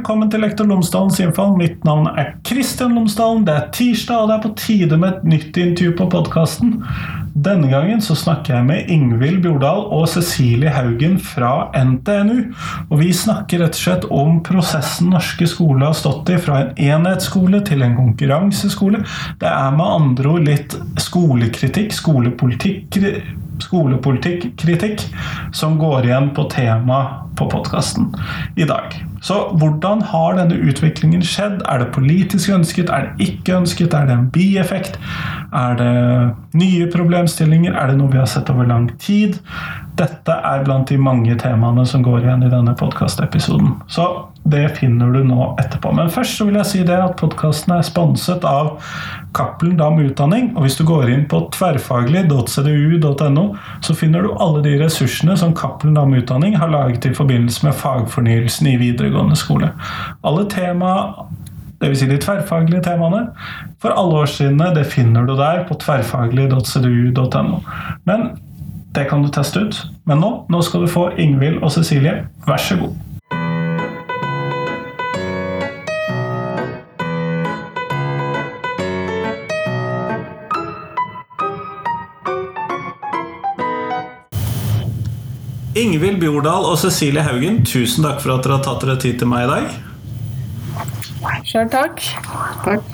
velkommen til Lektor Lomsdalens innfall. Mitt navn er Kristian Lomsdalen. Det er tirsdag, og det er på tide med et nytt intervju på podkasten. Denne gangen så snakker jeg med Ingvild Bjordal og Cecilie Haugen fra NTNU. Og vi snakker rett og slett om prosessen norske skoler har stått i fra en enhetsskole til en konkurranseskole. Det er med andre ord litt skolekritikk, skolepolitikk skolepolitikk-kritikk som går igjen på temaet på podkasten i dag. Så hvordan har denne utviklingen skjedd? Er det politisk ønsket? Er det ikke ønsket? Er det en bieffekt? Er det nye problemstillinger? Er det noe vi har sett over lang tid? Dette er blant de mange temaene som går igjen i denne podkastepisoden. Så det finner du nå etterpå. Men først så vil jeg si det at podkasten er sponset av Cappelen Dam Utdanning. Og hvis du går inn på tverrfaglig.cdu.no, så finner du alle de ressursene som Cappelen Dam Utdanning har laget i forbindelse med fagfornyelsen i videregående skole. Alle tema Dvs. Si de tverrfaglige temaene for alle årsidene. Det finner du der på tverrfaglig.cdu.no. Men det kan du teste ut. Men nå, nå skal du få Ingvild og Cecilie. Vær så god. Ingvild Bjordal og Cecilie Haugen, tusen takk for at dere har tatt dere tid til meg i dag. Sjøl takk. takk.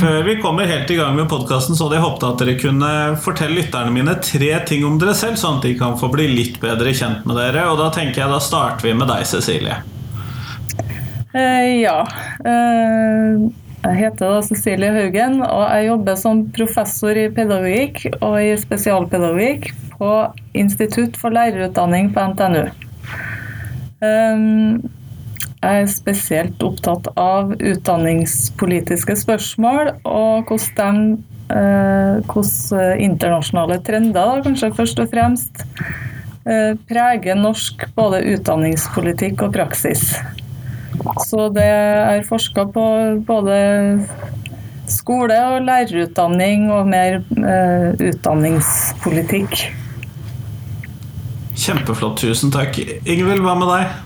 Før vi kommer helt i gang med podkasten, så hadde jeg håpet at dere kunne fortelle lytterne mine tre ting om dere selv, sånn at de kan få bli litt bedre kjent med dere. Og da tenker jeg da starter vi med deg, Cecilie. Uh, ja. Uh, jeg heter da Cecilie Haugen, og jeg jobber som professor i pedagogikk og i spesialpedagogikk på Institutt for lærerutdanning på NTNU. Um, jeg er spesielt opptatt av utdanningspolitiske spørsmål og hvordan, de, eh, hvordan internasjonale trender, kanskje først og fremst, eh, preger norsk både utdanningspolitikk og praksis. Så det er forska på både skole og lærerutdanning og mer eh, utdanningspolitikk. Kjempeflott, tusen takk. Ingvild, hva med deg?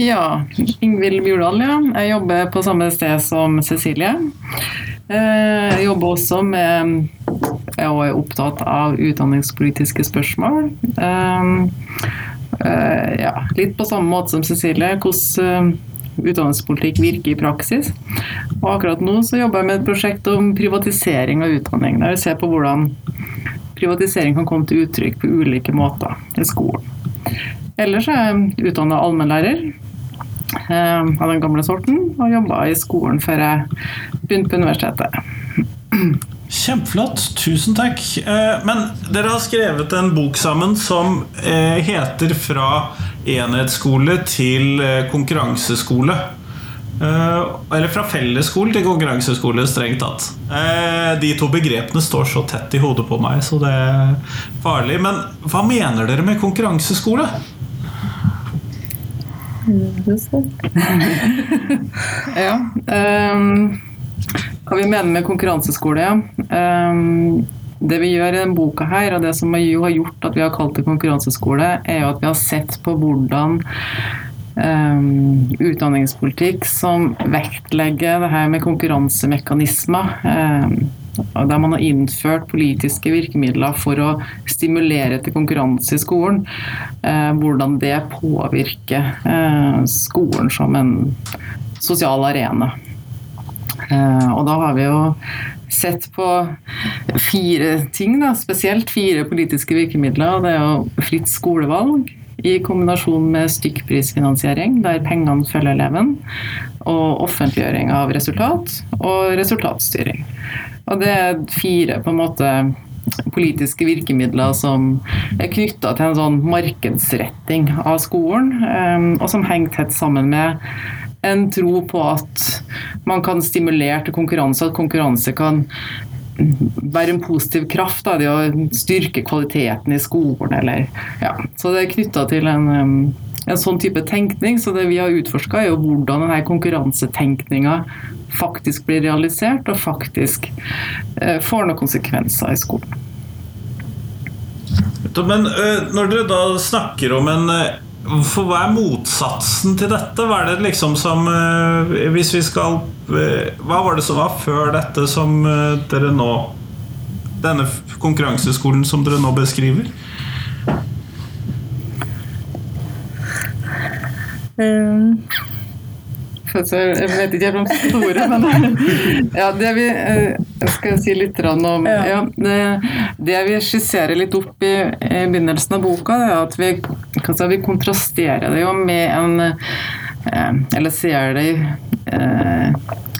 Ja, Ingvild Bjordal, ja. Jeg jobber på samme sted som Cecilie. Eh, jeg jobber også med Jeg er opptatt av utdanningspolitiske spørsmål. Eh, eh, ja, litt på samme måte som Cecilie. Hvordan utdanningspolitikk virker i praksis. Og akkurat nå så jobber jeg med et prosjekt om privatisering av utdanning. Der vi ser på hvordan privatisering kan komme til uttrykk på ulike måter i skolen. Ellers er jeg utdanna allmennlærer eh, av den gamle sorten, og jobba i skolen før jeg begynte på universitetet. Kjempeflott. Tusen takk. Eh, men dere har skrevet en bok sammen som eh, heter 'Fra enhetsskole til konkurranseskole'. Eller fra fellesskole til konkurranseskole, strengt tatt. De to begrepene står så tett i hodet på meg, så det er farlig. Men hva mener dere med konkurranseskole? ja. Um, hva vi mener med konkurranseskole, ja. Um, det vi gjør i denne boka her, og det som har gjort at vi har kalt det konkurranseskole, er jo at vi har sett på hvordan um, utdanningspolitikk som vektlegger det her med konkurransemekanismer um, der man har innført politiske virkemidler for å stimulere til konkurranse i skolen, Uh, hvordan det påvirker uh, skolen som en sosial arena. Eh, og da har vi jo sett på fire ting, da, spesielt fire politiske virkemidler. Det er jo fritt skolevalg i kombinasjon med stykkprisfinansiering, der pengene følger eleven, og offentliggjøring av resultat og resultatstyring. Og det er fire på en måte politiske virkemidler som er knytta til en sånn markedsretting av skolen, ehm, og som henger tett sammen med en tro på at man kan stimulere til konkurranse, at konkurranse kan være en positiv kraft. Da, det å styrke kvaliteten i skolen, eller ja. Så det er knytta til en, en, sånn type tenkning. Så det vi har utforska, er jo hvordan denne konkurransetenkninga faktisk blir realisert og faktisk eh, får noen konsekvenser i skolen. Men når dere da snakker om en for hva er motsatsen til dette? Hva er det liksom som eh, Hvis vi skal eh, Hva var det som var før dette som eh, dere nå Denne konkurranseskolen som dere nå beskriver? Um, Jeg vet ikke om store, men ja, det vi skal si litt om ja, det, det, vi skisserer litt opp i, i begynnelsen av boka, er at vi, altså, vi kontrasterer det jo med en Eller ser det,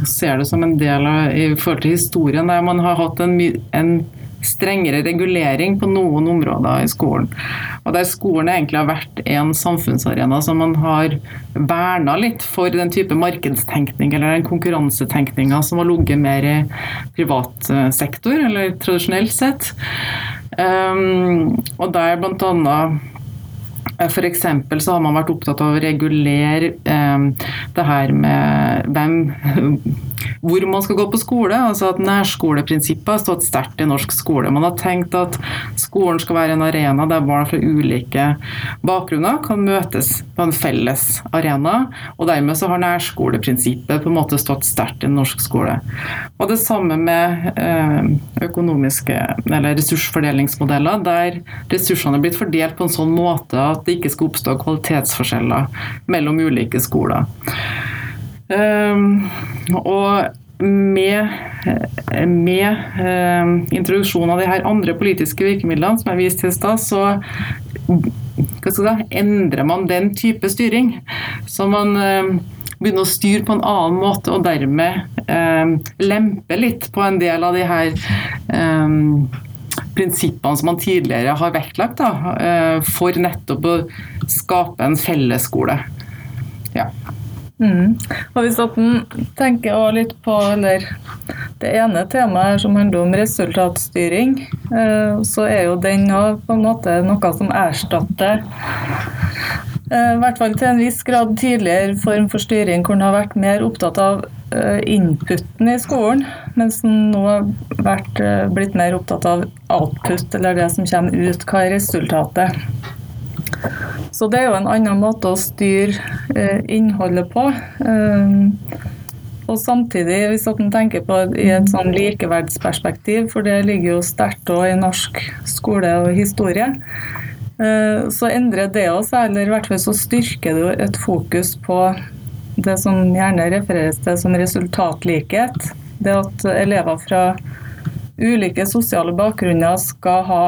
ser det som en del av i forhold til historien, der man har hatt en, en strengere regulering på noen områder i skolen. Og der skolen egentlig har vært en samfunnsarena som man har verna litt for den type markedstenkning eller den konkurransetenkninga som har ligget mer i privat eh, sektor, eller tradisjonelt sett. Um, og der blant annet F.eks. så har man vært opptatt av å regulere um, det her med hvem hvor man skal gå på skole. altså at Nærskoleprinsippet har stått sterkt i norsk skole. Man har tenkt at skolen skal være en arena der barn fra ulike bakgrunner kan møtes på en felles arena. og Dermed så har nærskoleprinsippet på en måte stått sterkt i norsk skole. Og Det samme med eh, økonomiske eller ressursfordelingsmodeller, der ressursene er blitt fordelt på en sånn måte at det ikke skal oppstå kvalitetsforskjeller mellom ulike skoler. Um, og med, med uh, introduksjonen av de her andre politiske virkemidlene som jeg viste til i stad, så si, endrer man den type styring. Så man uh, begynner å styre på en annen måte, og dermed eh, lempe litt på en del av de her prinsippene som man tidligere har vektlagt da, for nettopp å skape en fellesskole. Mm. Og Hvis en tenker litt på eller, det ene temaet som handler om resultatstyring, eh, så er jo den på en måte noe som erstatter eh, i hvert fall til en viss grad tidligere form for styring hvor en har vært mer opptatt av eh, inputen i skolen, mens en nå har vært, blitt mer opptatt av output, eller det som kommer ut. Hva er resultatet? Så det er jo en annen måte å styre eh, innholdet på. Eh, og samtidig, hvis man tenker på i et sånn likeverdsperspektiv, for det ligger jo sterkt i norsk skole og historie, eh, så endrer det oss, eller i hvert fall så styrker det jo et fokus på det som gjerne refereres til som resultatlikhet. Det at elever fra ulike sosiale bakgrunner skal ha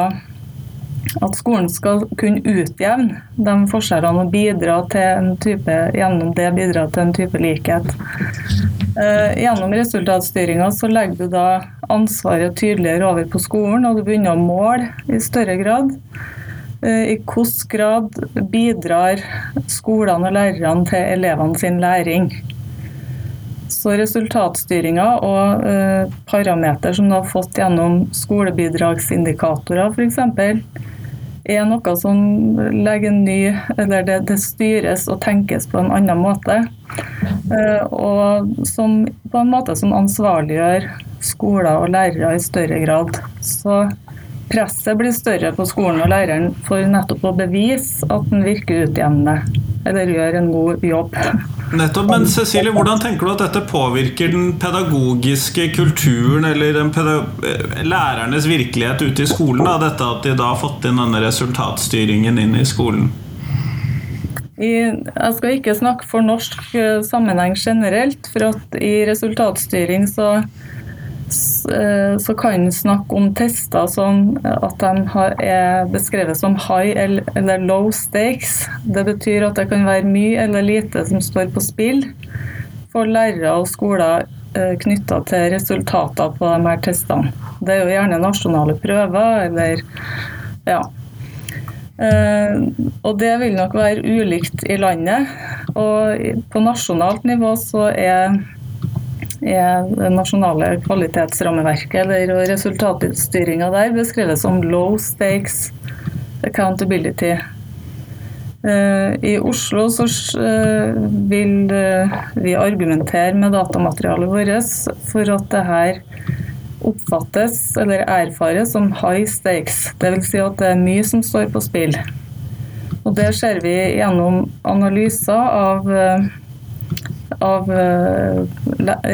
at skolen skal kunne utjevne de forskjellene og bidra til en type, gjennom det bidra til en type likhet. Eh, gjennom resultatstyringa så legger du da ansvaret tydeligere over på skolen, og du begynner å måle i større grad. Eh, I hvilken grad bidrar skolene og lærerne til elevene sin læring. Så resultatstyringa og eh, parameter som du har fått gjennom skolebidragsindikatorer f.eks er noe som legger en ny Eller det, det, styres og tenkes på en annen måte. Eh, og som, på en måte som ansvarliggjør skoler og lærere i større grad. Så presset blir større på skolen og læreren for nettopp å bevise at den virker utjevnende, eller gjør en god jobb. Nettopp, men Cecilie, Hvordan tenker du at dette påvirker den pedagogiske kulturen eller eh, lærernes virkelighet ute i skolen? Da? Dette At de da har fått inn denne resultatstyringen inn i skolen? jeg skal ikke snakke for norsk eh, sammenheng generelt, for at i resultatstyring så så kan en snakke om tester som at de er beskrevet som high eller low stakes. Det betyr at det kan være mye eller lite som står på spill for lærere og skoler eh, knytta til resultater på de her testene. Det er jo gjerne nasjonale prøver eller ja. Eh, og det vil nok være ulikt i landet. Og på nasjonalt nivå så er er det nasjonale kvalitetsrammeverket eller resultatstyringa der beskrevet som low stakes accountability. Eh, I Oslo så eh, vil eh, vi argumentere med datamaterialet vårt for at det her oppfattes eller erfares som high stakes. Dvs. Si at det er mye som står på spill. Og det ser vi gjennom analyser av, av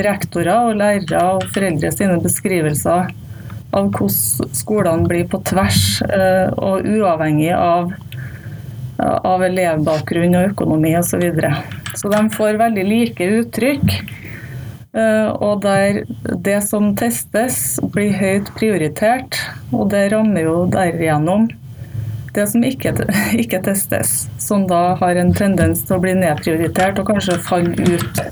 rektorer og lærere og foreldre sine beskrivelser av hvordan skolene blir på tvers og uavhengig av, av elevbakgrunn og økonomi osv. Så, videre. så de får veldig like uttrykk. Og der det som testes, blir høyt prioritert. Og det rammer jo derigjennom det som ikke, ikke, testes, som da har en tendens til å bli nedprioritert og kanskje falle ut.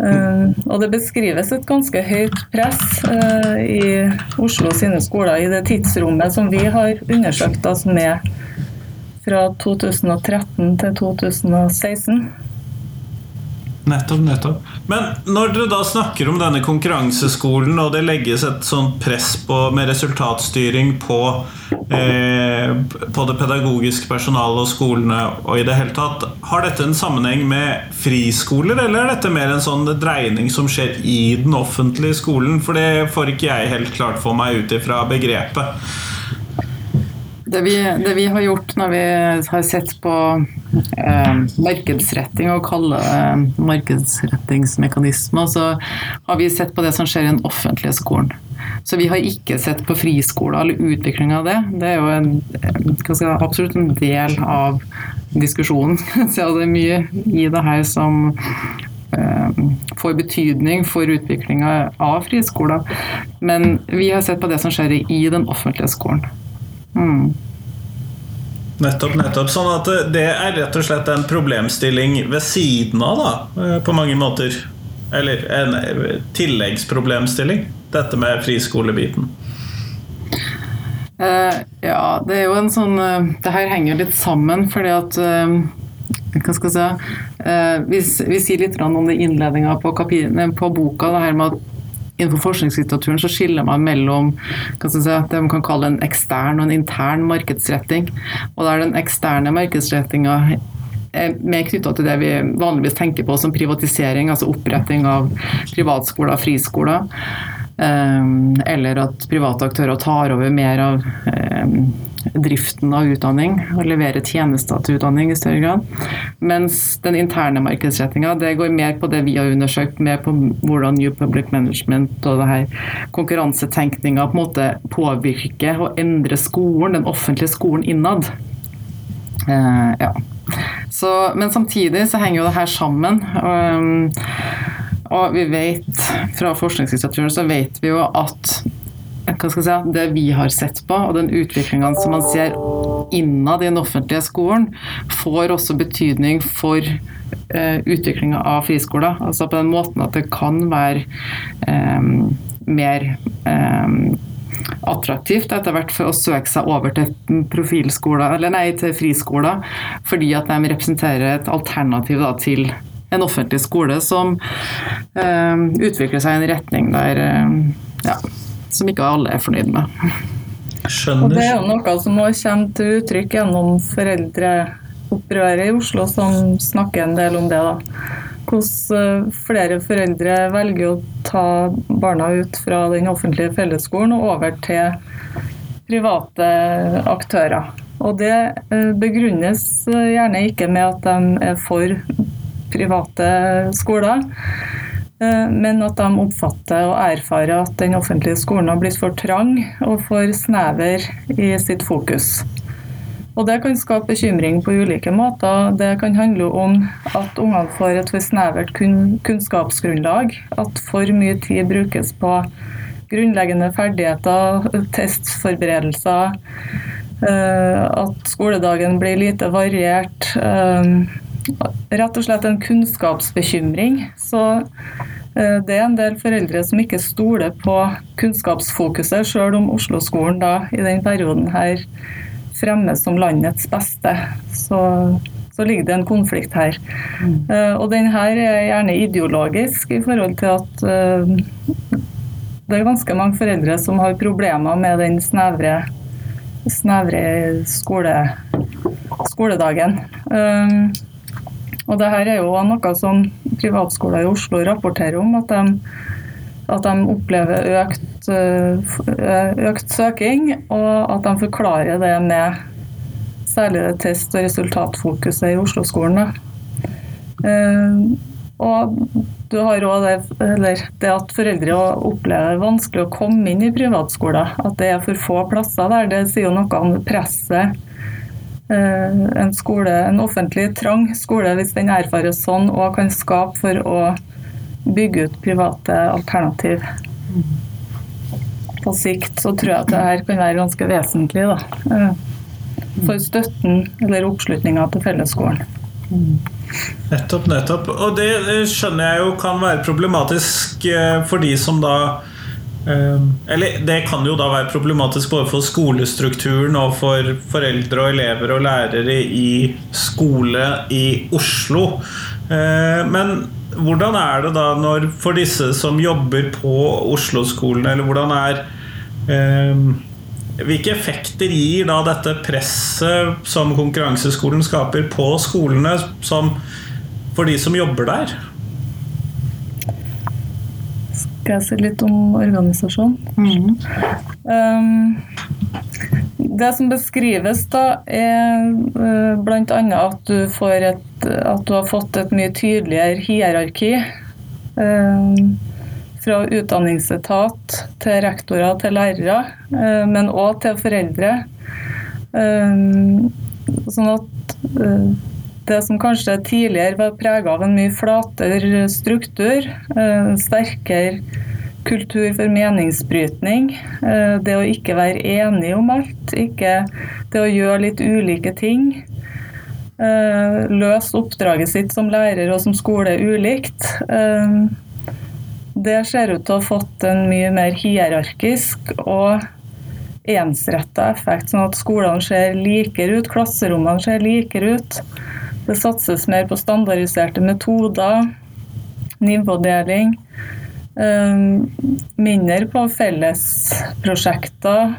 Uh, og det beskrives et ganske høyt press uh, i Oslo sine skoler i det tidsrommet som vi har undersøkt, som er fra 2013 til 2016. Nettopp, nettopp. Men når dere da snakker om denne konkurranseskolen, og det legges et sånt press på, med resultatstyring på, eh, på det pedagogiske personalet og skolene og i det hele tatt, har dette en sammenheng med friskoler, eller er dette mer en sånn dreining som skjer i den offentlige skolen? For det får ikke jeg helt klart for meg ut ifra begrepet. Det vi, det vi, har gjort når vi har sett på eh, markedsretting og kalle det markedsrettingsmekanismer, så har vi sett på det som skjer i den offentlige skolen. Så vi har ikke sett på friskoler eller utvikling av det. Det er jo en, si, absolutt en del av diskusjonen. Så det er mye i det her som eh, får betydning for utviklinga av friskoler. Men vi har sett på det som skjer i den offentlige skolen. Mm. Nettopp, nettopp. Sånn at det er rett og slett en problemstilling ved siden av, da, eh, på mange måter. Eller en eh, tilleggsproblemstilling, dette med friskolebiten. Uh, ja, det er jo en sånn uh, Det her henger litt sammen, fordi at uh, Hva skal jeg si vi, vi, sier litt om det innledninga på, på, boka, det her med at innenfor forskningslitteraturen så skiller man mellom si, det man kan kalle en ekstern og en intern markedsretting. Og da er den eksterne markedsrettinga mer knytta til det vi vanligvis tenker på som privatisering, altså oppretting av privatskoler og friskoler. Ehm, eller at private aktører tar over mer av ehm, driften av utdanning og leverer tjenester til utdanning i større grad. Mens den interne markedsrettinga det går mer på det vi har undersøkt, mer på hvordan New Public Management og det her konkurransetenkninga på en måte påvirker og endrer skolen, den offentlige skolen innad. Uh, ja. Så, men samtidig så henger jo det her sammen. Um, og vi vet fra forskningslitteraturen så vet vi jo at Si, det vi har sett på, og den utviklinga som man ser innad i den offentlige skolen, får også betydning for eh, utviklinga av friskoler. Altså på den måten at det kan være eh, mer eh, attraktivt etter hvert for å søke seg over til profilskoler, eller nei, til friskoler, fordi at de representerer et alternativ da, til en offentlig skole som eh, utvikler seg i en retning der ja, som ikke alle er fornøyd med. Skjønner. Og det er jo noe som må komme til uttrykk gjennom foreldreopprøret i Oslo, som snakker en del om det. da. Hvordan eh, flere foreldre velger å ta barna ut fra den offentlige fellesskolen og over til private aktører. Og det eh, begrunnes gjerne ikke med at de er for private skoler, Eh, men at de oppfatter og erfarer at den offentlige skolen har blitt for trang og for snever i sitt fokus. Og Det kan skape bekymring på ulike måter. Det kan handle om at ungene får et for snevert kunnskapsgrunnlag. At for mye tid brukes på grunnleggende ferdigheter, testforberedelser. Eh, at skoledagen blir lite variert. Eh, rett og slett en kunnskapsbekymring. Så eh, det er en del foreldre som ikke stoler på kunnskapsfokuset, sjøl om Oslo-skolen da i den perioden her fremmes som landets beste. Så, så ligger det en konflikt her. Mm. Og den her er gjerne ideologisk i forhold til at uh, det er ganske mange foreldre som har problemer med den snevre, snevre skole, skoledagen. Og det her er jo noe som privatskoler i Oslo rapporterer om, at de, at de opplever økt, eh, økt, søking, og at de forklarer det med særlig det test- og resultatfokuset i Oslo-skolen. Og du har òg det, det, at foreldre opplever det vanskelig å komme inn i privatskoler. At det er for få plasser der. Det sier jo noe om presset en skole, en offentlig trang skole, hvis den erfares sånn og kan skape for å bygge ut private alternativ. På sikt så tror jeg at det her kan være ganske vesentlig da, for støtten eller oppslutninga til fellesskolen. Nettopp, nettopp. Og det skjønner jeg jo kan være problematisk for de som da eller det kan jo da være problematisk både for skolestrukturen og for foreldre og elever og lærere i skole i Oslo. Men hvordan er det da når, for disse som jobber på Oslo-skolen, eller hvordan er Hvilke effekter gir da dette presset som konkurranseskolen skaper på skolene som, for de som jobber der? Skal jeg si litt om organisasjon? Mm. Um, det som beskrives, da, er uh, bl.a. at du får et at du har fått et mye tydeligere hierarki. Um, fra utdanningsetat til rektorer til lærere, um, men òg til foreldre. Um, sånn at uh, det som kanskje tidligere var prega av en mye flatere struktur, en sterkere kultur for meningsbrytning, det å ikke være enig om alt, ikke det å gjøre litt ulike ting. Løse oppdraget sitt som lærer og som skole ulikt. Det ser ut til å ha fått en mye mer hierarkisk og ensretta effekt, sånn at skolene ser likere ut, klasserommene ser likere ut. Det satses mer på standardiserte metoder, nivådeling. Mindre på fellesprosjekter.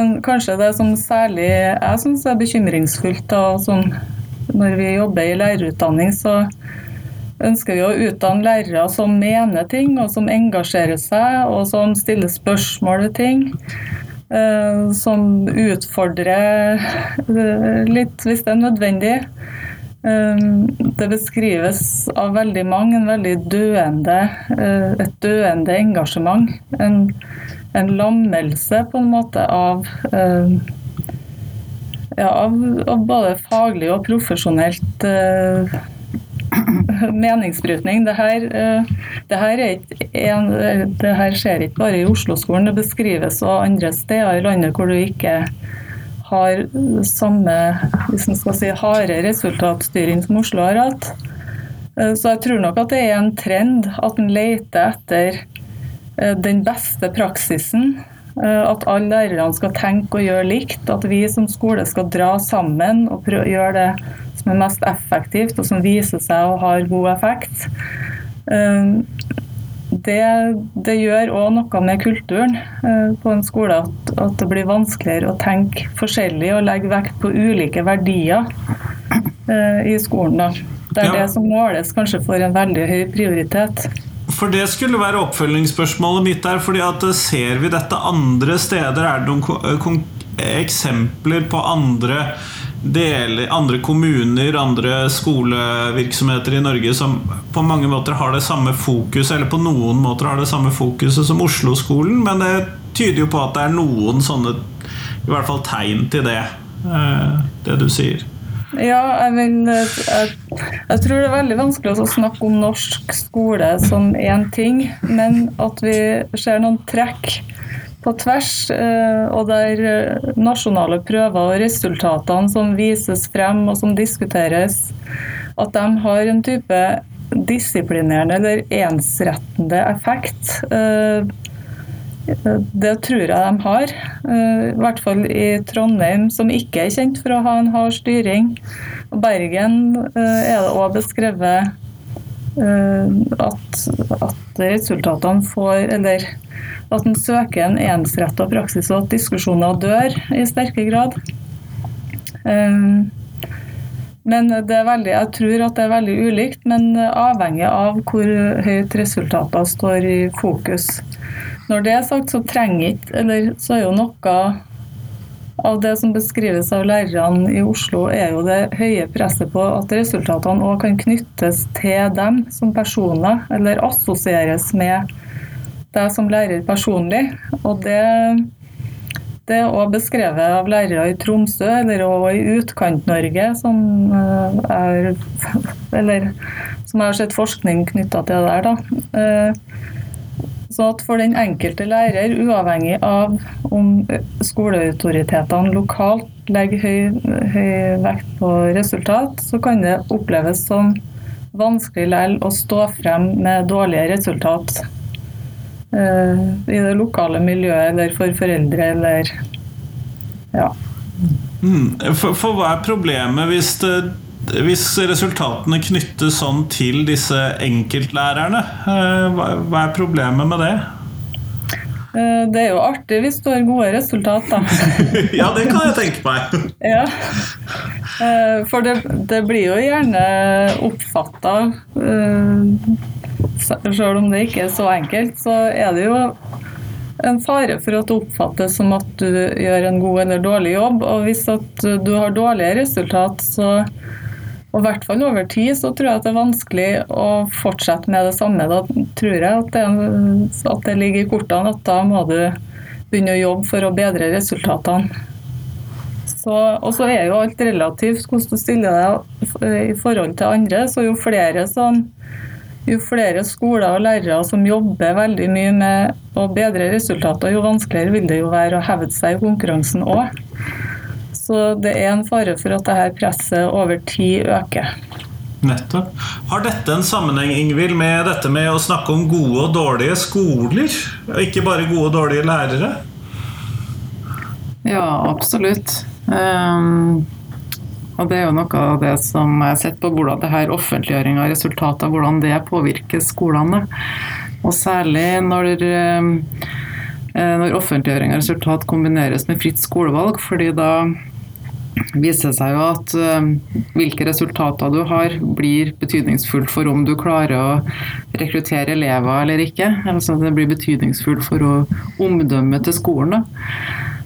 Men kanskje det som særlig jeg syns er bekymringsfullt, da, som når vi jobber i lærerutdanning, så ønsker vi å utdanne lærere som mener ting, og som engasjerer seg, og som stiller spørsmål ved ting. Som utfordrer litt hvis det er nødvendig. Det beskrives av veldig mange en veldig døende, et døende engasjement. En, en lammelse på en måte av, ja, av, av både faglig og profesjonelt meningsbrytning. Det her, det, her en, det her, skjer ikke bare i Oslo-skolen, det beskrives også andre steder i landet hvor du ikke har samme hvis man skal si, harde resultatstyring som Oslo har hatt. Så jeg tror nok at det er en trend at en leter etter den beste praksisen. At alle lærerne skal tenke og gjøre likt. At vi som skole skal dra sammen og gjøre det som er mest effektivt, og som viser seg å ha god effekt. Det, det gjør òg noe med kulturen på en skole at, at, det blir vanskeligere å tenke forskjellig og legge vekt på ulike verdier i skolen. Da. Det er ja. det som måles kanskje for en veldig høy prioritet. For det skulle være oppfølgingsspørsmålet mitt der. fordi at Ser vi dette andre steder? Er det noen eksempler på andre deler, andre kommuner, andre skolevirksomheter i Norge som på mange måter har det samme fokus, eller på noen måter har det samme fokuset som Oslo-skolen, men det tyder jo på at det er noen sånne i hvert fall tegn til det, det du sier. Ja, jeg, vil, jeg, jeg, tror det er veldig vanskelig å snakke om norsk skole som én ting, men at vi ser noen trekk på tvers, og der nasjonale prøver og resultatene som vises frem og som diskuteres, at de har en type disiplinerende eller ensrettende effekt. Det tror jeg de har. I hvert fall i Trondheim, som ikke er kjent for å ha en hard styring. Og Bergen er det òg beskrevet at, at resultatene får Eller at en søker en ensretta praksis, og at diskusjoner dør i sterke grad. Men det er veldig, jeg tror at det er veldig ulikt, men avhengig av hvor høyt resultatene står i fokus. Når det er sagt, så trenger ikke Eller så er jo noe av det som beskrives av lærerne i Oslo, er jo det høye presset på at resultatene òg kan knyttes til dem som personer, eller assosieres med deg som lærer personlig. Og det, det er òg beskrevet av lærere i Tromsø, eller òg i Utkant-Norge, som, eh, som jeg har sett forskning knytta til det der. da. Eh, så at for den enkelte lærer, uavhengig av om skoleautoritetene lokalt legger høy, høy vekt på resultat, så kan det oppleves som vanskelig likevel å stå frem med dårlige resultat uh, i det lokale miljøet eller for foreldre eller ja. Mm. For, for, hva er problemet hvis det hvis resultatene knyttes sånn til disse enkeltlærerne, eh, hva er problemet med det? Eh, det er jo artig hvis du har gode resultater. ja, det kan jeg tenke meg. ja. Eh, for det, det, blir jo gjerne oppfatta Selv om det ikke er så enkelt, så er det jo en fare for at det oppfattes som at du gjør en god eller dårlig jobb. Og hvis at du har dårlige resultat, så og i hvert fall over tid så tror jeg at det er vanskelig å fortsette med det samme. Da tror jeg at det, at det ligger i kortene at da må du begynne å jobbe for å bedre resultatene. og så er jo alt relativt hvordan du stiller deg i forhold til andre. Så jo flere, som, jo flere skoler og lærere som jobber veldig mye med å bedre resultater, jo vanskeligere vil det jo være å hevde seg i konkurransen òg. Så det er en fare for at dette presset over tid øker. Nettopp. Har dette en sammenheng Ingvild, med dette med å snakke om gode og dårlige skoler? Og ikke bare gode og dårlige lærere? Ja, absolutt. Um, og det er jo noe av det som jeg har sett på hvordan det her offentliggjøring av resultater hvordan det påvirker skolene. Og særlig når, um, når offentliggjøring av resultat kombineres med fritt skolevalg, fordi da viser seg jo at uh, hvilke resultater du har, blir betydningsfullt for om du klarer å rekruttere elever eller ikke. Altså det blir betydningsfullt for å omdømme til skolen.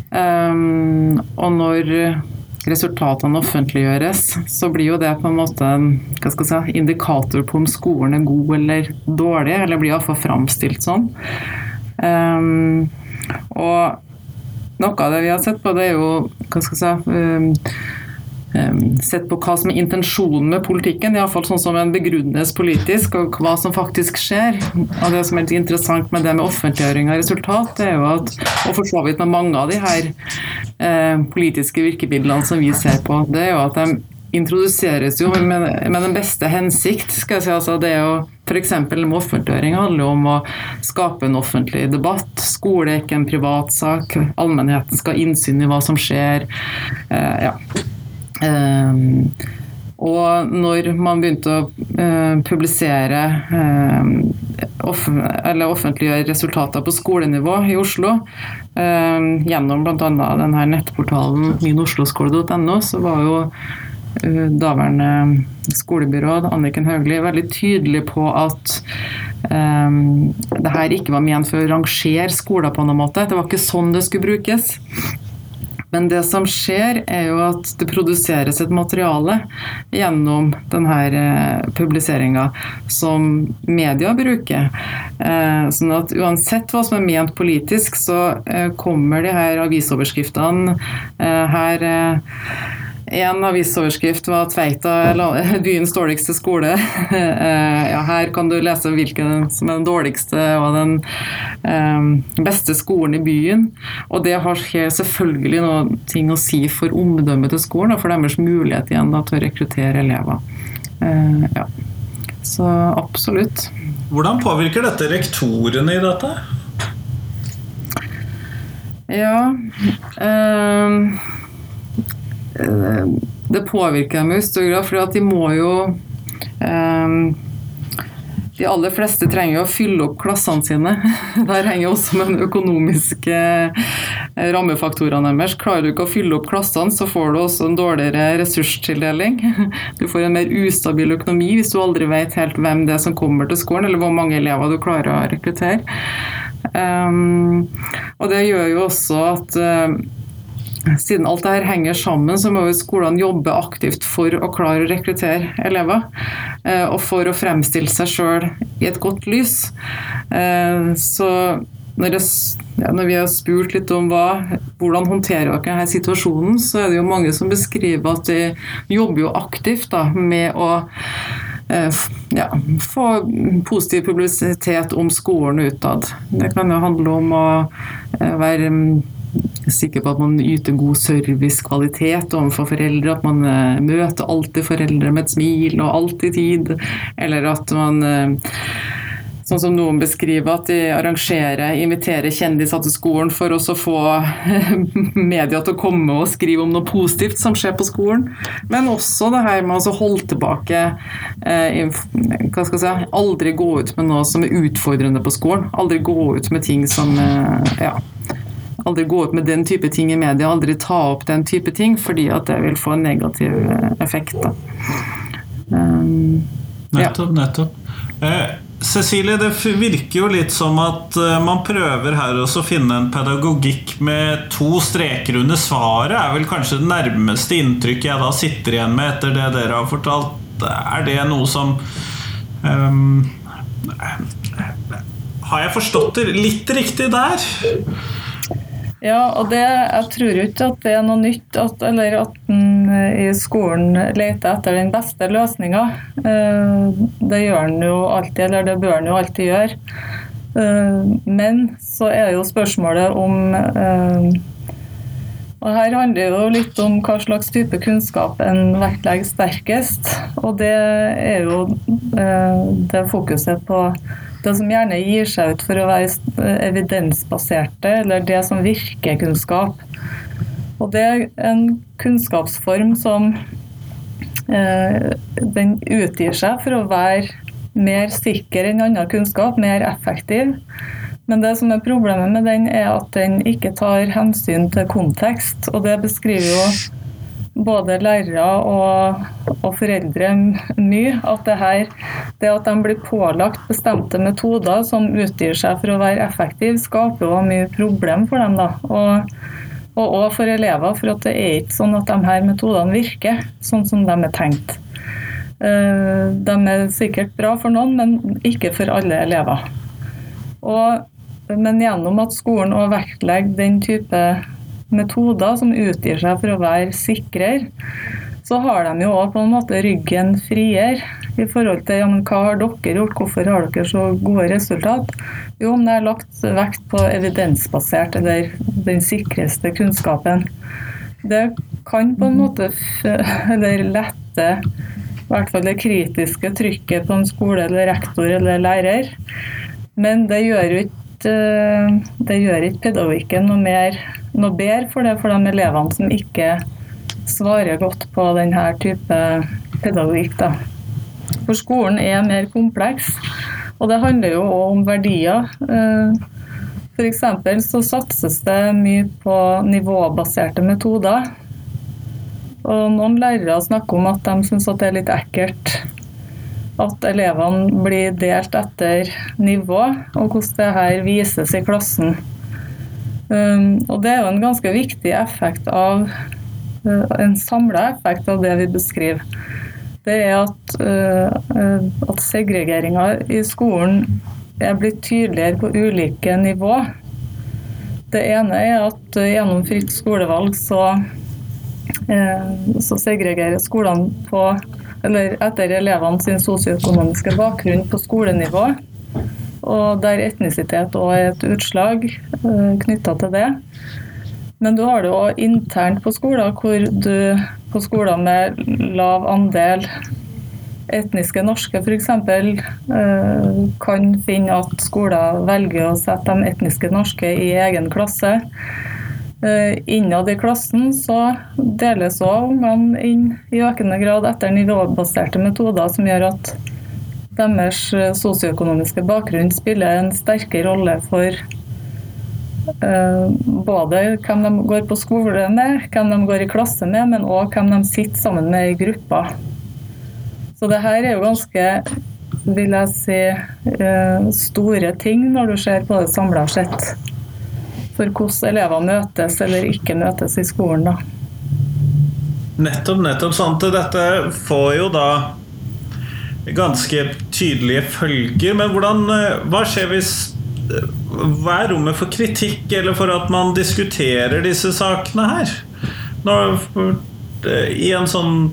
Um, og når resultatene offentliggjøres, så blir jo det på en måte en si, indikator på om skolen er god eller dårlig, eller blir iallfall framstilt sånn. Um, og noe av det vi har sett på, det er jo hva skal jeg si um, Sett på hva som er intensjonen med politikken, iallfall sånn som en begrunnes politisk, og hva som faktisk skjer. Og Det som er litt interessant med det med offentliggjøring av resultat, det er jo at, og for så vidt med mange av de her eh, politiske virkemidlene som vi ser på, det er jo at de introduseres jo med, med, den beste hensikt. skal jeg si, altså det å F.eks. med offentliggjøring handler jo om å skape en offentlig debatt. Skole er ikke en privatsak. Allmennheten skal ha innsyn i hva som skjer. Eh, ja. eh, og når man begynte å eh, publisere uh, off eller offentliggjøre resultater på skolenivå i Oslo, uh, gjennom bl.a. nettportalen minosloskole.no, så var jo Eh, daværende skolebyråd Anniken Hauglie veldig tydelig på at um, det her ikke var ment for å rangere skoler på noen måte. Det var ikke sånn det skulle brukes. Men det som skjer, er jo at det produseres et materiale gjennom denne eh, publiseringa som media bruker. Sånn at uansett hva som er ment politisk, så kommer de her avisoverskriftene her en avisoverskrift var Tveita byens dårligste skole. Eh, ja, her kan du lese hvilken som er den dårligste og den um, beste skolen i byen. Og det har selvfølgelig noe ting å si for omdømmet til skolen og for deres mulighet igjen da, til å rekruttere elever. Uh, ja. Så absolutt. Hvordan påvirker dette rektorene i dette? Ja Eh, det påvirker dem i stor grad, for de må jo um, de aller fleste trenger jo å fylle opp klassene sine. Der henger også med de økonomiske eh, rammefaktorene deres. Klarer du ikke å fylle opp klassene, så får du også en dårligere ressurstildeling. Du får en mer ustabil økonomi hvis du aldri vet helt hvem det er som kommer til skolen, eller hvor mange elever du klarer å rekruttere. Um, og det gjør jo også at uh, siden alt det her henger sammen, så må jo skolene jobbe aktivt for å klare å rekruttere elever. Eh, og for å fremstille seg sjøl i et godt lys. Eh, så når, jeg, når, vi har spurt litt om hva, hvordan håndterer dere denne situasjonen, så er det jo mange som beskriver at de jobber jo aktivt da, med å eh, ja, få positiv publisitet om skolen utad. Det kan jo handle om å være sikker på at man yter god servicekvalitet overfor foreldre, at man uh, møter alltid foreldre med et smil og alltid tid, eller at man uh, Sånn som noen beskriver, at de arrangerer, inviterer kjendiser til skolen for å få media til å komme og skrive om noe positivt som skjer på skolen. Men også det her med å holde tilbake eh, hva skal jeg si, Aldri gå ut med noe som er utfordrende på skolen. Aldri gå ut med ting som eh, ja, aldri gå ut med den type ting i media, aldri ta opp den type ting, fordi at det vil få en negativ effekt. effekt. Um, nettopp, ja. nettopp. Eh, Cecilie, det virker jo litt som at eh, man prøver her også å finne en pedagogikk med to streker under svaret. er vel kanskje det nærmeste inntrykket jeg da sitter igjen med etter det dere har fortalt. Er det noe som um, Har jeg forstått det litt riktig der? Ja, og det, jeg tror ikke at det er noe nytt, at, eller at en eh, i skolen leter etter den beste løsninga. Eh, det gjør en jo alltid, eller det bør en jo alltid gjøre. Eh, men så er jo spørsmålet om og Her handler det jo litt om hva slags type kunnskap en vektlegger sterkest. Og det er jo det fokuset på det som gjerne gir seg ut for å være evidensbaserte, eller det som virker kunnskap. Og det er en kunnskapsform som eh, den utgir seg for å være mer sikker enn annen kunnskap, mer effektiv. Men det som er problemet med den, er at den ikke tar hensyn til kontekst. Og det beskriver jo både lærere og, og, foreldre mye. At det, her, det at de blir pålagt bestemte metoder som utgir seg for å være effektive, skaper jo mye problem for dem. da. Og, og også for elever, for at det er ikke sånn at de her metodene virker sånn som de er tenkt. Eh, de er sikkert bra for noen, men ikke for alle elever. Og, men gjennom at skolen òg vektlegger den type metoder som utgir seg for å være sikrere, så har de jo òg på en måte ryggen friere i forhold til ja, men hva har dere gjort, hvorfor har dere så gode resultat? Jo, om det er lagt vekt på evidensbasert eller den sikreste kunnskapen. Det kan på en måte eller lette i hvert fall det kritiske trykket på en skole eller rektor eller lærer. Men det gjør ikke, det gjør ikke pedagogikken noe mer noe bedre for det for de elevene som ikke svarer godt på denne type pedagogikk. Da. For skolen er mer kompleks, og det handler jo òg om verdier. Eh, F.eks. så satses det mye på nivåbaserte metoder. Og noen lærere snakker om at de syns det er litt ekkelt at elevene blir delt etter nivå, og hvordan det her vises i klassen. Um, og det er jo en ganske viktig effekt av uh, en samla effekt av det vi beskriver. Det er at, uh, uh, at segregeringa i skolen er blitt tydeligere på ulike nivå. Det ene er at gjennom fritt skolevalg så, så segregerer skolene på eller etter elevene sin sosioøkonomiske bakgrunn på skolenivå og der etnisitet òg er et utslag eh, knytta til det. Men du har det òg internt på skoler, hvor du på skoler med lav andel etniske norske f.eks. Uh, kan finne at skoler velger å sette de etniske norske i egen klasse. Uh, innad i klassen så deles òg ungene inn i økende grad etter nivåbaserte metoder som gjør at deres eh, sosioøkonomiske bakgrunn spiller en sterkere rolle for uh, både hvem de går på skole med, hvem de går i klasse med, men òg hvem de sitter sammen med i grupper. Så det her er jo ganske vil jeg si, uh, store ting når du ser på det samla sett. for hvordan elever møtes eller ikke møtes i skolen. da. Nettopp, nettopp. sant. Dette får jo da ganske tydelige følger. Men hvordan, eh, hva skjer hvis eh, Hva er rommet for kritikk, eller for at man diskuterer disse sakene her? Når, eh, I en sånn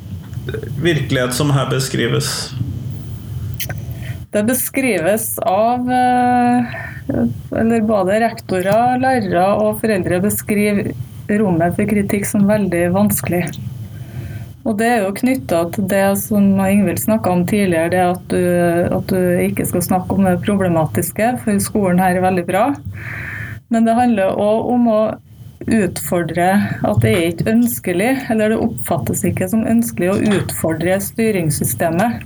virkelighet som her beskrives? Det beskrives av eller både rektorer, lærere og foreldre beskriver rommet for kritikk som veldig vanskelig. Og Det er jo knytta til det som Ingvild snakka om tidligere, det at du, at du, ikke skal snakke om det problematiske, for skolen her er veldig bra. Men det handler òg om å utfordre at det er ikke ønskelig, eller det oppfattes ikke som ønskelig å utfordre styringssystemet.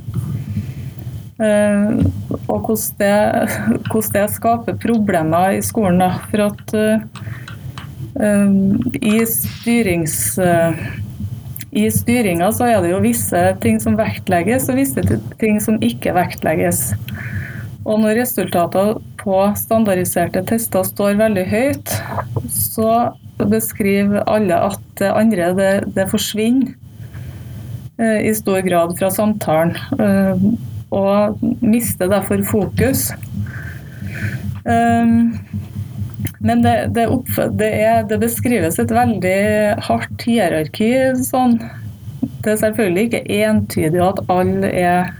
Uh, og hvordan det, hvordan det, skaper problemer i skolen. Da. For at uh, i styrings... Uh, i styringa så er det jo visse ting som vektlegges, og visse ting som ikke vektlegges. Og når resultatene på standardiserte tester står veldig høyt, så beskriver alle at det andre det, det forsvinner eh, i stor grad fra samtalen. Eh, og mister derfor fokus. Um, men det, det, opp, det, er, det, beskrives et veldig hardt hierarki. Sånn. Det er selvfølgelig ikke entydig at alle er,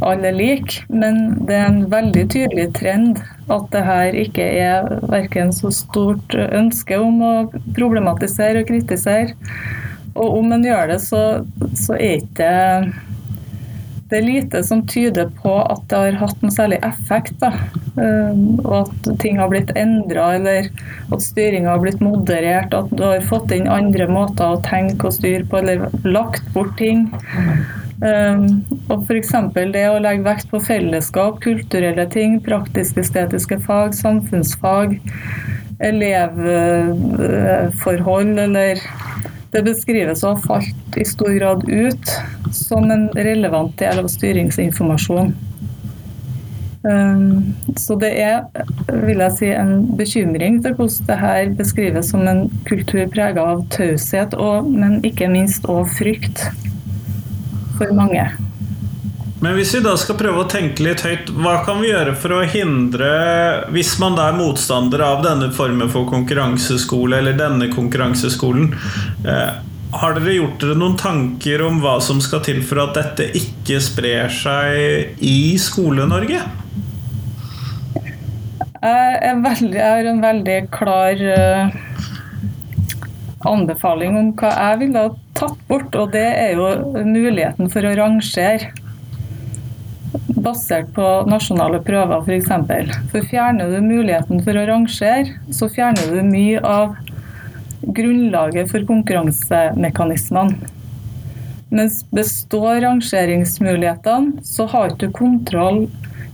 alle er like, men det er en veldig tydelig trend at det her ikke er verken så stort ønske om å problematisere og kritisere. Og om en gjør det, så, så er ikke det er lite som tyder på at det har hatt noen særlig effekt. Da. Um, og at ting har blitt endra, eller at styringa har blitt moderert. At du har fått inn andre måter å tenke og styre på, eller lagt bort ting. Um, og f.eks. det å legge vekt på fellesskap, kulturelle ting, praktisk-estetiske fag, samfunnsfag, elevforhold eller det beskrives å ha falt i stor grad ut som en relevant del av styringsinformasjon. Um, så det er vil jeg si, en bekymring til hvordan det her beskrives som en kultur prega av taushet, men ikke minst òg frykt for mange. Men hvis vi da skal prøve å tenke litt høyt, hva kan vi gjøre for å hindre Hvis man da er motstander av denne formen for konkurranseskole, eller denne konkurranseskolen eh, Har dere gjort dere noen tanker om hva som skal til for at dette ikke sprer seg i Skole-Norge? Jeg, veldig, jeg, har en veldig klar uh, anbefaling om hva jeg ville tatt bort, og det er jo muligheten for å rangere basert på nasjonale prøver f.eks. For, for fjerner du muligheten for å rangere, så fjerner du mye av grunnlaget for konkurransemekanismene. Mens består rangeringsmulighetene, så har du kontroll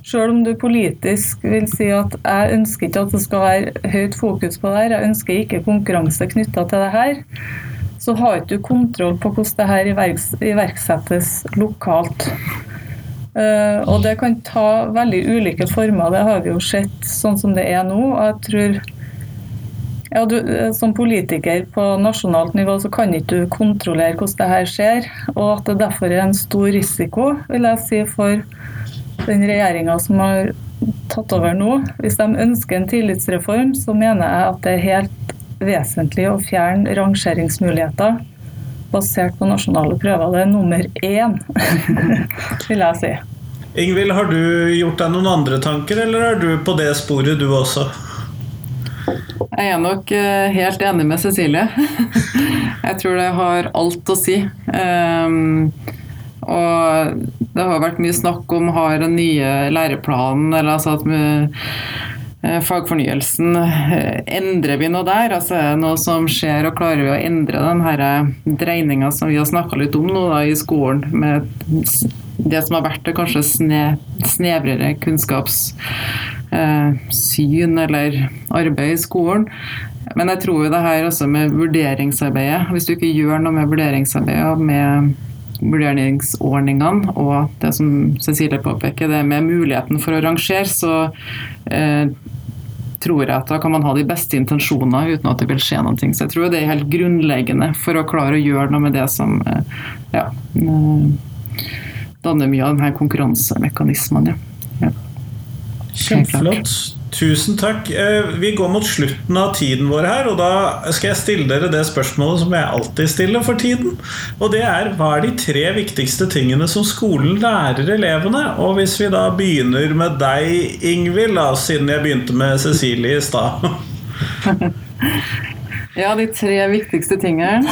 selv om du politisk vil si at jeg ønsker ikke at det skal være høyt fokus på det her, jeg ønsker ikke konkurranse knytta til det her, så har du kontroll på hvordan det her iverksettes lokalt. Uh, og det kan ta veldig ulike former, det har vi jo sett sånn som det er nå. og jeg tror ja, du, eh, Som politiker på nasjonalt nivå så kan ikke du kontrollere hvordan det her skjer. Og at det derfor er en stor risiko vil jeg si, for den regjeringa som har tatt over nå. Hvis de ønsker en tillitsreform, så mener jeg at det er helt vesentlig å fjerne rangeringsmuligheter basert på nasjonale prøver. Det er nummer én, vil jeg si. Ingvild, har du gjort deg noen andre tanker, eller er du på det sporet, du også? Jeg er nok eh, helt enig med Cecilie. Jeg tror det har alt å si. Um, og det har vært mye snakk om har den nye læreplanen, eller altså at fagfornyelsen. Eh, endrer vi noe der? Altså, er det noe som skjer, og klarer vi å endre den eh, dreininga som vi har snakka litt om nå da, i skolen, med det som har vært det kanskje sne, snevrere kunnskapssyn eller arbeid i skolen. Men jeg tror jo det her også med vurderingsarbeidet. Hvis du ikke gjør noe med vurderingsarbeidet, med vurderingsordningene og det som Cecilie påpeker, det med muligheten for å rangere, så eh, tror jeg at da kan man ha de beste intensjoner uten at det vil skje noe. Så jeg tror det er helt grunnleggende for å klare å gjøre noe med det som eh, ja, eh, danner mye av denne konkurransemekanismen. Ja. Ja. Kjempeflott. Tusen takk. Eh, vi går mot slutten av tiden vår her, og da skal jeg stille dere det spørsmålet som jeg alltid stiller for tiden. Og det er hva er de tre viktigste tingene som skolen lærer elevene? Og hvis vi da begynner med deg, Ingvild, da, siden jeg begynte med Cecilie i stad. ja, de tre viktigste tingene.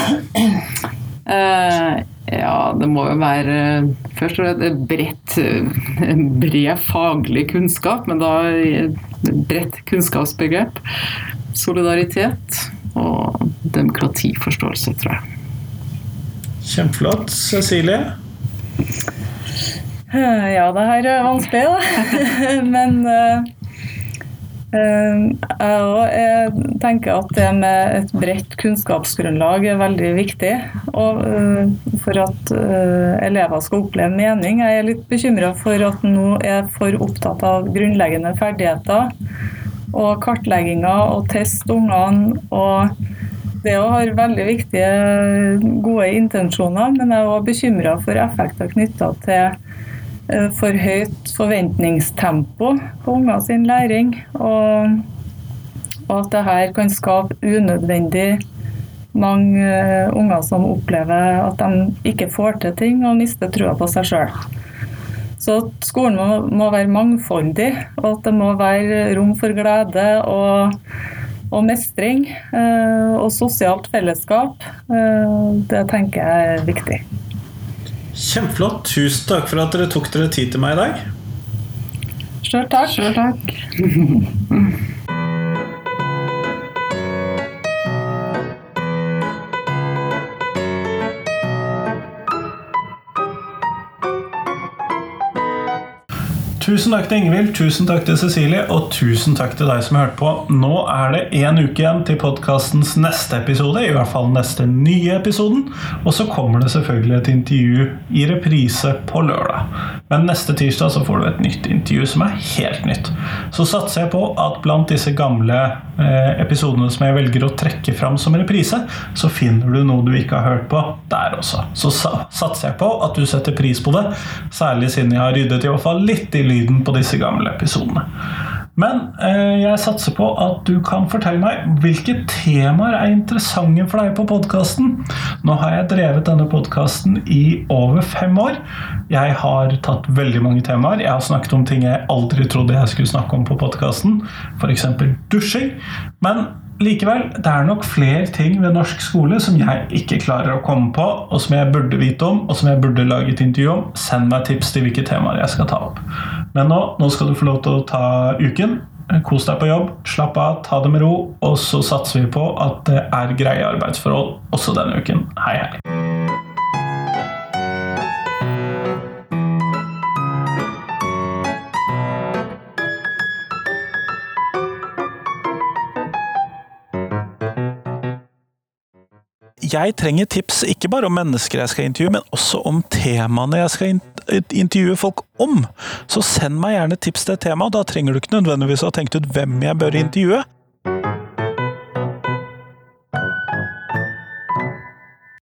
Uh, ja, det må jo være først og fremst bred faglig kunnskap, men da bredt kunnskapsbegrep. Solidaritet og demokratiforståelse, tror jeg. Kjempeflott. Cecilie? Ja, det her er vanskelig, da. Men uh, jeg tenker at det med et bredt kunnskapsgrunnlag er veldig viktig. Og for at elever skal oppleve mening. Jeg er litt bekymra for at nå er for opptatt av grunnleggende ferdigheter og kartlegginger og test ungene. og det har veldig viktige, gode intensjoner, men jeg er òg bekymra for effekter knytta til Eh, for høyt forventningstempo på unger sin læring. Og, og at det her kan skape unødvendig mange eh, unger som opplever at de ikke får til ting og mister trua på seg sjøl. Så skolen må, må, være mangfoldig, og at det må være rom for glede og, og mestring. Eh, og sosialt fellesskap. Det tenker jeg er viktig. Kjempeflott. Tusen takk for at dere tok dere tid til meg i dag. Sjøl takk. Sjøl takk. Tusen takk til Ingvild, tusen takk til Cecilie, og tusen takk til deg som hørte på. Nå er det én uke igjen til podkastens neste episode, i hvert fall neste nye episoden. Og så kommer det selvfølgelig et intervju i reprise på lørdag. Men neste tirsdag så får du et nytt intervju som er helt nytt. Så satser jeg på at blant disse gamle eh, episodene som jeg velger å trekke fram som reprise, så finner du noe du ikke har hørt på der også. Så satser jeg på at du setter pris på det, særlig siden jeg har ryddet i hvert fall litt i livet lyden på disse gamle episodene. Men eh, jeg satser på at du kan fortelle meg hvilke temaer er interessante for deg på podkasten. Nå har jeg drevet denne podkasten i over fem år. Jeg har tatt veldig mange temaer. Jeg har snakket om ting jeg aldri trodde jeg skulle snakke om på podkasten, f.eks. dusjing. Men Likevel, det er nok flere ting ved norsk skole som jeg ikke klarer å komme på, og som jeg burde vite om, og som jeg burde lage et intervju om. Send meg tips til hvilke temaer jeg skal ta opp. Men nå, nå skal du få lov til å ta uken. Kos deg på jobb, slapp av, ta det med ro, og så satser vi på at det er greie arbeidsforhold også denne uken. Hei, hei. jeg trenger tips ikke bare om mennesker jeg skal intervjue, men også om temaene jeg skal intervjue folk om. Så send meg gjerne tips til et tema. Da trenger du ikke nødvendigvis ha tenkt ut hvem jeg bør intervjue.